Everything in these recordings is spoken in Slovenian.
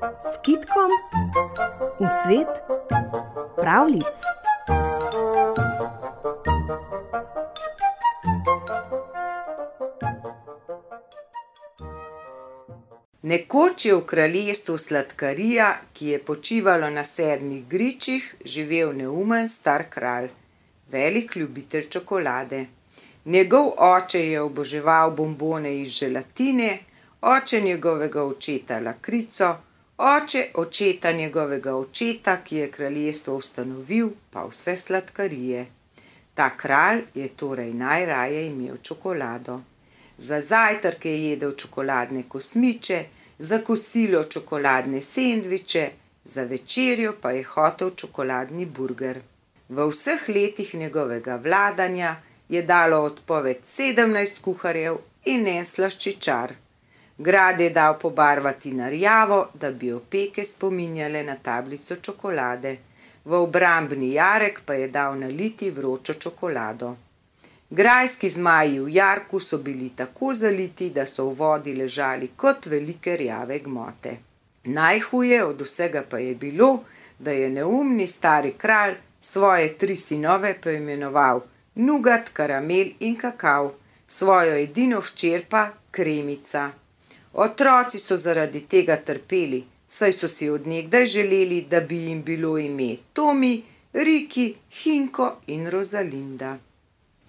s kitkom v svet pravlic. Nekoč je v kraljestvu sladkarija, ki je počivalo na sedmih gričih, živel neumen star kralj, velik ljubitelj čokolade. Njegov oče je oboževal bombone iz želatine, oče njegovega očeta lakrico, oče očeta njegovega očeta, ki je kraljestvo ustanovil, pa vse sladkarije. Ta kralj je torej najraje imel čokolado. Za zajtrk je jedel čokoladne kosmiče, za kosilo čokoladne sendviče, za večerjo pa je hotel čokoladni burger. V vseh letih njegovega vladanja je dalo odpoved sedemnajst kuharjev in en slaščičar. Grad je dal pobarvati na rjavo, da bi opeke spominjale na tablico čokolade, v obrambni jarek pa je dal naliti vročo čokolado. Grajski zmaji v jarku so bili tako zaliti, da so v vodi ležali kot velike rjave gmote. Najhuje od vsega pa je bilo, da je neumni stari kralj svoje tri sinove poimenoval Nugat, karamel in kakav, svojo edino hčer pa kremica. Otroci so zaradi tega trpeli, saj so si od nekdaj želeli, da bi jim bilo ime Tomi, Riki, Hinko in Rozalinda.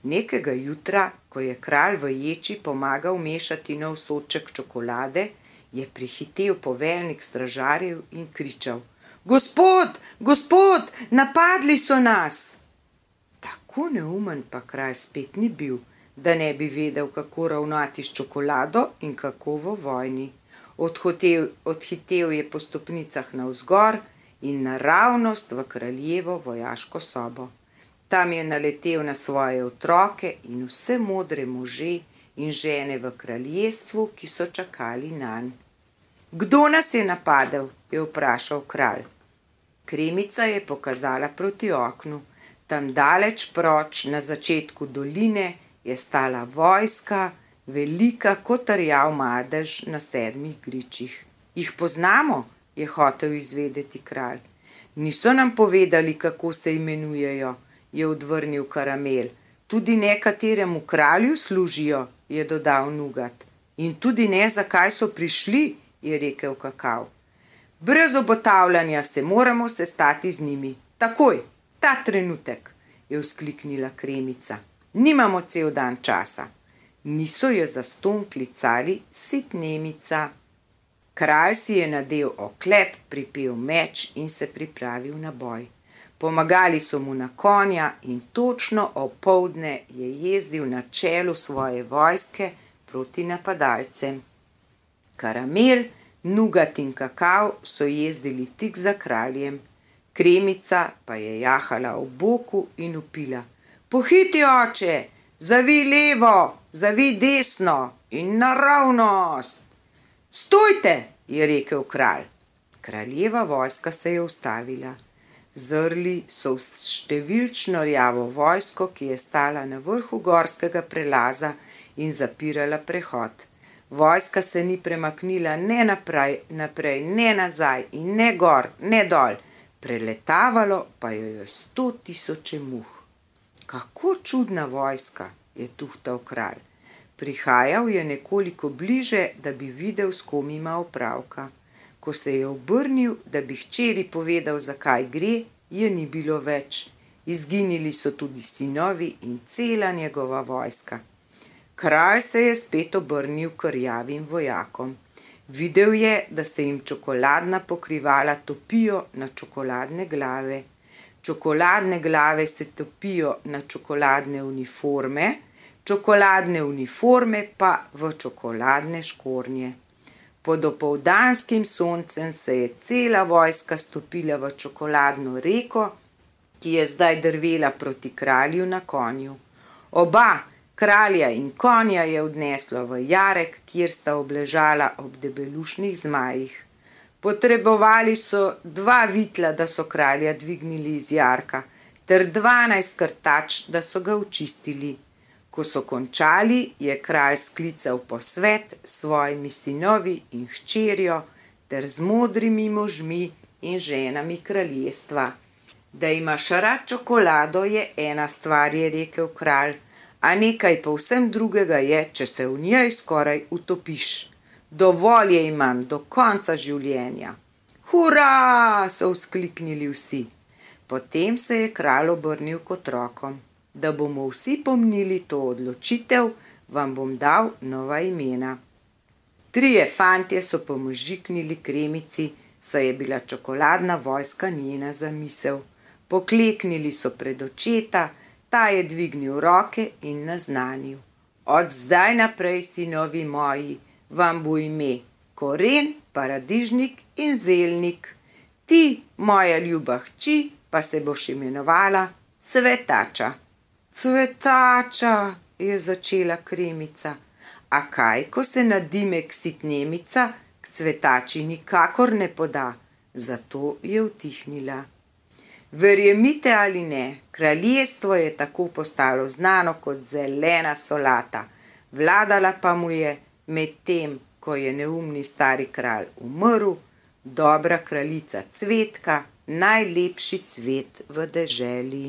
Nekega jutra, ko je kralj v ječi pomagal mešati nov sodček čokolade, je prihitel poveljnik stražarjev in kričal: Gospod, gospod, napadli so nas! Tako neumen pa kralj spet ni bil, da ne bi vedel, kako ravnati s čokolado in kako v vojni. Odhotel, odhitel je po stopnicah navzgor in naravnost v kraljevo vojaško sobo. Tam je naletel na svoje otroke in vse modre može in žene v kraljestvu, ki so čakali nanj. Kdo nas je napadel? je vprašal kralj. Kremica je pokazala proti oknu. Tam daleč proč, na začetku doline, je stala vojska, velika kot rjav madež na sedmih gričih. Jih poznamo? je hotel izvedeti kralj. Niso nam povedali, kako se imenujejo, je odvrnil karamel. Tudi nekateremu kralju služijo, je dodal nugat. In tudi ne, zakaj so prišli, je rekel kakav. Brez obotavljanja se moramo sestati z njimi. Takoj, ta trenutek, je vzkliknila kremica. Nimamo cel dan časa. Niso jo za ston klicali sitnemica. Kralj si je nadel oklep, pripel meč in se pripravil na boj. Pomagali so mu na konja in točno opoldne je jezdil na čelu svoje vojske proti napadalcem. Karamel, nugat in kakav so jezdili tik za kraljem, kremica pa je jahala v boku in upila: Pohiti, oče, zavi levo, zavi desno in naravnost. Stojte, je rekel kralj. Kraljeva vojska se je ustavila. Zrli so v številčno rjavo vojsko, ki je stala na vrhu gorskega prelaza in zapirala prehod. Vojska se ni premaknila ne naprej, naprej, ne nazaj in ne gor, ne dol, preletavalo pa jo je sto tisoče muh. Kako čudna vojska, je tuhtal kralj. Prihajal je nekoliko bliže, da bi videl, s kom ima opravka. Ko se je obrnil, da bi hčeri povedal, zakaj gre, je ni bilo več. Izginili so tudi sinovi in cela njegova vojska. Kralj se je spet obrnil k rjavim vojakom. Videl je, da se jim čokoladna pokrivala topijo na čokoladne glave. Čokoladne glave se topijo na čokoladne uniforme, čokoladne uniforme pa v čokoladne škornje. Pod opoldanskim soncem se je cela vojska stopila v čokoladno reko, ki je zdaj drvela proti kralju na konju. Oba, Kralja in konja je odneslo v jarek, kjer sta obležala ob debelušnih zmajih. Potrebovali so dva vitla, da so kralja dvignili iz jarka, ter dvanajst krtač, da so ga očistili. Ko so končali, je kralj sklical posvet s svojimi sinovi in hčerjo ter z modrimi možmi in ženami kraljestva. Da imaš rad čokolado, je ena stvar, je rekel kralj, a nekaj povsem drugega je, če se v njej skoraj utopiš. Dovolj je imam do konca življenja. Hura! so vzkliknili vsi. Potem se je kralj obrnil k otrokom. Da bomo vsi pomnili to odločitev, vam bom dal nova imena. Trije fantje so pomožiknili kremici, saj je bila čokoladna vojska njena zamisel. Pokleknili so pred očeta, ta je dvignil roke in naznanil. Od zdaj naprej, sinovi moji, vam bo ime Koren, Paradižnik in Zelnik. Ti, moja ljuba hči, pa se boš imenovala Cvetača. Cvetača, je začela kremica. A kaj, ko se nadimek sitnemica k cvetači nikakor ne poda, zato je utihnila. Verjemite ali ne, kraljestvo je tako postalo znano kot zelena solata, vladala pa mu je medtem, ko je neumni stari kralj umrl, dobra kraljica Cvetka, najlepši cvet v deželi.